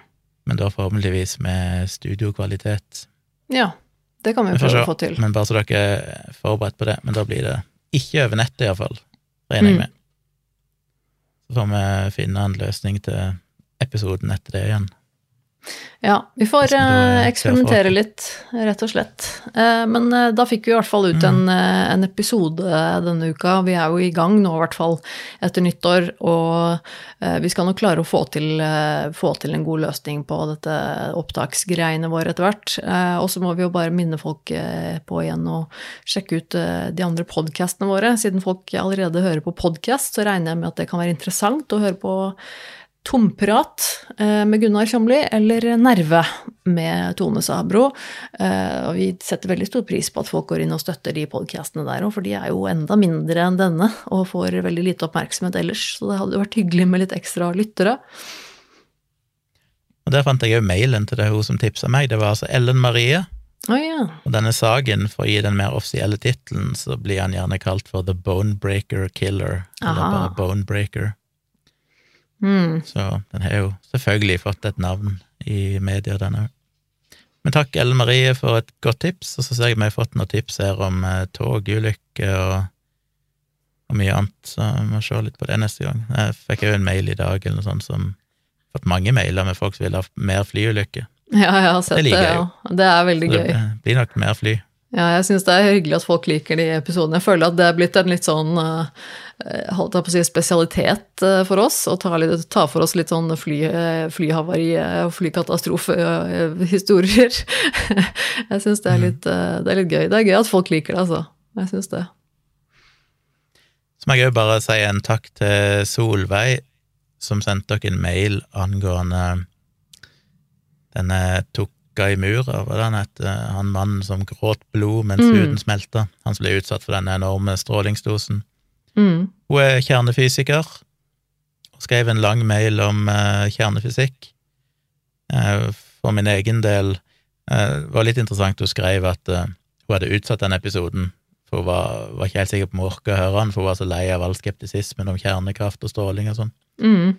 [SPEAKER 2] men da forhåpentligvis med studiokvalitet.
[SPEAKER 1] ja. Det kan vi prøve å få til.
[SPEAKER 2] Men bare så dere er forberedt på det. Men da blir det ikke over nettet, iallfall. Regner jeg
[SPEAKER 1] Mm.
[SPEAKER 2] med. Så får vi finne en løsning til episoden etter det igjen.
[SPEAKER 1] Ja, vi får eh, eksperimentere litt, rett og slett. Eh, Men eh, da fikk vi i hvert fall ut
[SPEAKER 2] Mm.
[SPEAKER 1] en, eh, en episode denne uka. Vi er jo i gang nå, i hvert fall etter nyttår, og vi skal nok klare å få til, få til en god løsning på dette opptaksgreiene våre etter hvert. Og så må vi jo bare minne folk på igjen å sjekke ut de andre podkastene våre. Siden folk allerede hører på podkast, så regner jeg med at det kan være interessant å høre på Tomprat eh, med Gunnar Kjomli eller Nerve med Tone Sabro. Eh, Og vi setter veldig stor pris på at folk går inn og støtter de podkastene der òg, for de er jo enda mindre enn denne og får veldig lite oppmerksomhet ellers. Så det hadde vært hyggelig med litt ekstra lyttere.
[SPEAKER 2] Og der fant jeg òg mailen til det hun som tipsa meg. Det var altså Ellen Marie.
[SPEAKER 1] Oh, ja.
[SPEAKER 2] Og denne saken, for å gi den mer offisielle tittelen, så blir han gjerne kalt for The Bonebreaker Killer. Eller
[SPEAKER 1] Aha.
[SPEAKER 2] bare Bonebreaker.
[SPEAKER 1] Mm.
[SPEAKER 2] Så den har jo selvfølgelig fått et navn i media, den òg. Men takk, Ellen Marie, for et godt tips. Og så ser jeg vi har fått noen tips her om eh, togulykker og, og mye annet, så vi må se litt på det neste gang. Jeg fikk jo en mail i dag eller noe sånt som fått mange mailer med folk som vil ha mer flyulykker.
[SPEAKER 1] Ja, jeg har sett
[SPEAKER 2] Det
[SPEAKER 1] det.
[SPEAKER 2] liker jeg
[SPEAKER 1] ja. Det er veldig
[SPEAKER 2] gøy. det blir nok mer fly.
[SPEAKER 1] Ja, jeg syns det er hyggelig at folk liker de episodene. Jeg føler at det er blitt en litt sånn eh, holdt jeg på å si spesialitet eh, for oss å ta, ta for oss litt sånn fly, eh, flyhavari og flykatastrofehistorier. <laughs> jeg syns det, eh, det er litt gøy. Det er gøy at folk liker det, altså. Jeg syns det.
[SPEAKER 2] Så må jeg òg bare si en takk til Solveig, som sendte dere en mail angående denne Tukka i mura, det han het, han mannen som gråt blod mens
[SPEAKER 1] Mm.
[SPEAKER 2] huden smelta, han som ble utsatt for denne enorme strålingsdosen.
[SPEAKER 1] Mm.
[SPEAKER 2] Hun er kjernefysiker, og skrev en lang mail om uh, kjernefysikk. Uh, for min egen del uh, det var litt interessant hun skrev at eh, hun hadde utsatt den episoden, for hun var, var ikke helt sikker på om hun orka å høre den, for hun var så lei av all skeptisismen om kjernekraft og stråling og sånn.
[SPEAKER 1] Mm.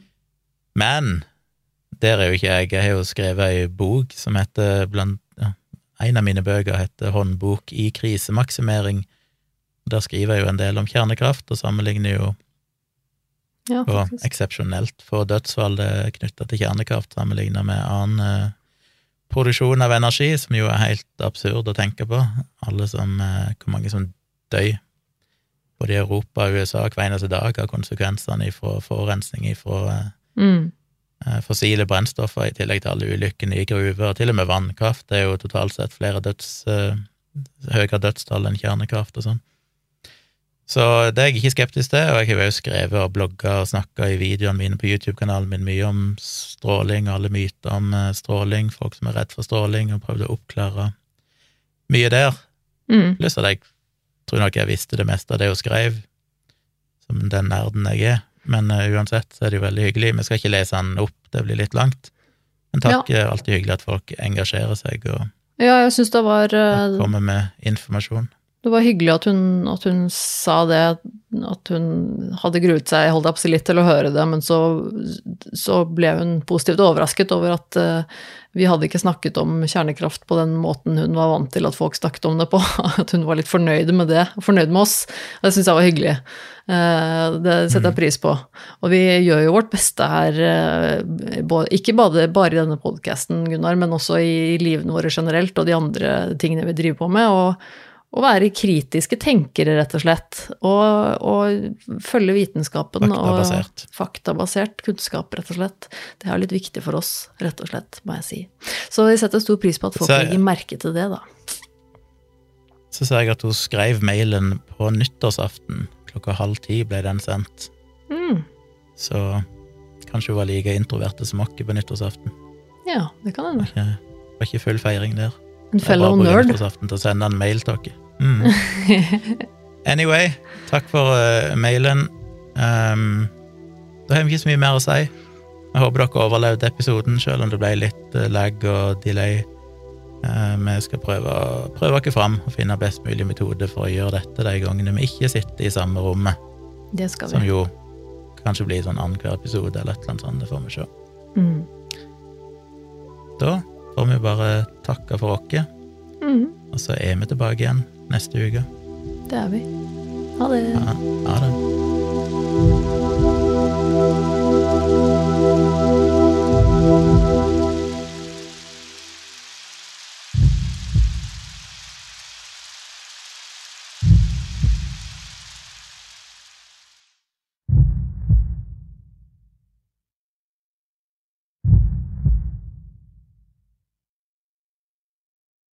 [SPEAKER 2] Men der er jo ikke jeg. Jeg har jo skrevet ei bok som heter blant En av mine bøker heter Håndbok i krisemaksimering. Der skriver jeg jo en del om kjernekraft, og sammenligner jo
[SPEAKER 1] Ja, og
[SPEAKER 2] eksepsjonelt få dødsfall knytta til kjernekraft, sammenligna med annen eh, produksjon av energi, som jo er helt absurd å tenke på. Alle som, eh, Hvor mange som dør både i Europa og USA hver eneste dag av konsekvensene fra forurensning fra
[SPEAKER 1] Mm.
[SPEAKER 2] Eh, fossile brennstoffer, i tillegg til alle ulykkene i gruver, og til og med vannkraft. Det er jo totalt sett flere døds, eh, høyere dødstall enn kjernekraft og sånn. Så det er jeg ikke skeptisk til, og jeg har jo skrevet og blogga og snakka i videoene mine på YouTube-kanalen min mye om stråling og alle myter om eh, stråling, folk som er redd for stråling, og prøvd å oppklare mye der.
[SPEAKER 1] Mm.
[SPEAKER 2] Pluss at jeg tror nok jeg visste det meste av det hun skrev, som den nerden jeg er. Men uh, uansett så er det jo veldig hyggelig. Vi skal ikke lese den opp, det blir litt langt. Men takk, ja. er alltid hyggelig at folk engasjerer seg og
[SPEAKER 1] Ja, jeg synes det var Uh,
[SPEAKER 2] kommer med informasjon.
[SPEAKER 1] Det var hyggelig at hun, at hun sa det. at hun hadde gruet seg holdt jeg på litt til å høre det, men så, så ble hun positivt overrasket over at uh, vi hadde ikke snakket om kjernekraft på den måten hun var vant til at folk snakket om det på. <laughs> At hun var litt fornøyd med det, fornøyd med oss. Det syns jeg var hyggelig. Uh, det setter jeg pris på. Og vi gjør jo vårt beste her, uh, ikke bare, bare i denne podkasten, Gunnar, men også i livene våre generelt og de andre tingene vi driver på med. og å være kritiske tenkere, rett og slett. Og, og følge vitenskapen.
[SPEAKER 2] Faktabasert.
[SPEAKER 1] Og faktabasert kunnskap, rett og slett. Det er litt viktig for oss, rett og slett, må jeg si. Så vi setter stor pris på at folk legger merke til det, da.
[SPEAKER 2] Så ser jeg at hun skrev mailen på nyttårsaften. Klokka halv ti ble den sendt.
[SPEAKER 1] Mm.
[SPEAKER 2] Så kanskje hun var like introverte som oss på nyttårsaften.
[SPEAKER 1] Ja, det kan hende.
[SPEAKER 2] Det var ikke full feiring der.
[SPEAKER 1] En fellow nerd.
[SPEAKER 2] Nyttårsaften til å sende en mail til. Mm. <laughs> Anyway, takk for uh, mailen. Um, da har vi ikke så mye mer å si. Jeg håper dere overlevde episoden, selv om det ble litt uh, lag og delay. Uh, vi skal prøve, prøve oss fram og finne best mulig metode for å gjøre dette de gangene vi ikke sitter i samme rommet.
[SPEAKER 1] Det skal vi.
[SPEAKER 2] Som jo kanskje blir sånn annenhver episode eller et eller annet sånt. Det får vi se.
[SPEAKER 1] Mm.
[SPEAKER 2] Da får vi bare takke for oss,
[SPEAKER 1] mm.
[SPEAKER 2] og så er vi tilbake igjen neste uke.
[SPEAKER 1] Det er vi. Ha det.
[SPEAKER 2] Ha, ha det.